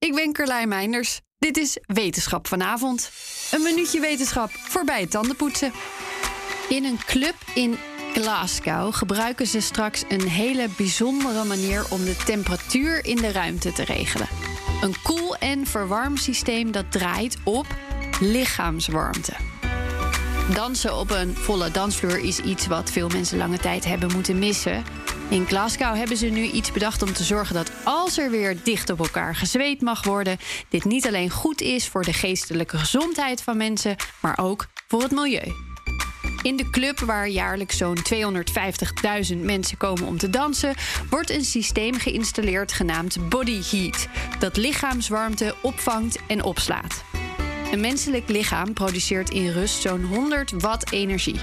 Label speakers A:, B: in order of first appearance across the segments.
A: Ik ben Carlijn Meinders. Dit is Wetenschap vanavond. Een minuutje wetenschap voorbij het tandenpoetsen. In een club in Glasgow gebruiken ze straks een hele bijzondere manier om de temperatuur in de ruimte te regelen. Een koel- en verwarmsysteem dat draait op lichaamswarmte. Dansen op een volle dansvloer is iets wat veel mensen lange tijd hebben moeten missen. In Glasgow hebben ze nu iets bedacht om te zorgen dat als er weer dicht op elkaar gezweet mag worden, dit niet alleen goed is voor de geestelijke gezondheid van mensen, maar ook voor het milieu. In de club, waar jaarlijks zo'n 250.000 mensen komen om te dansen, wordt een systeem geïnstalleerd genaamd Body Heat, dat lichaamswarmte opvangt en opslaat. Een menselijk lichaam produceert in rust zo'n 100 watt energie.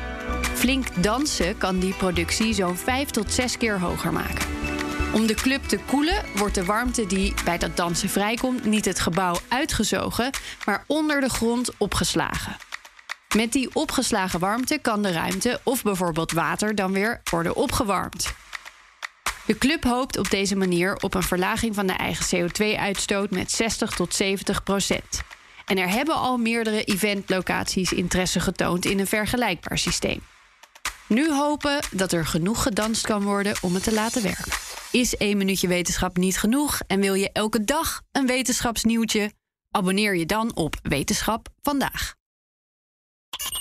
A: Flink dansen kan die productie zo'n 5 tot 6 keer hoger maken. Om de club te koelen wordt de warmte die bij dat dansen vrijkomt niet het gebouw uitgezogen, maar onder de grond opgeslagen. Met die opgeslagen warmte kan de ruimte of bijvoorbeeld water dan weer worden opgewarmd. De club hoopt op deze manier op een verlaging van de eigen CO2-uitstoot met 60 tot 70 procent. En er hebben al meerdere eventlocaties interesse getoond in een vergelijkbaar systeem. Nu hopen dat er genoeg gedanst kan worden om het te laten werken. Is één minuutje wetenschap niet genoeg en wil je elke dag een wetenschapsnieuwtje? Abonneer je dan op Wetenschap vandaag.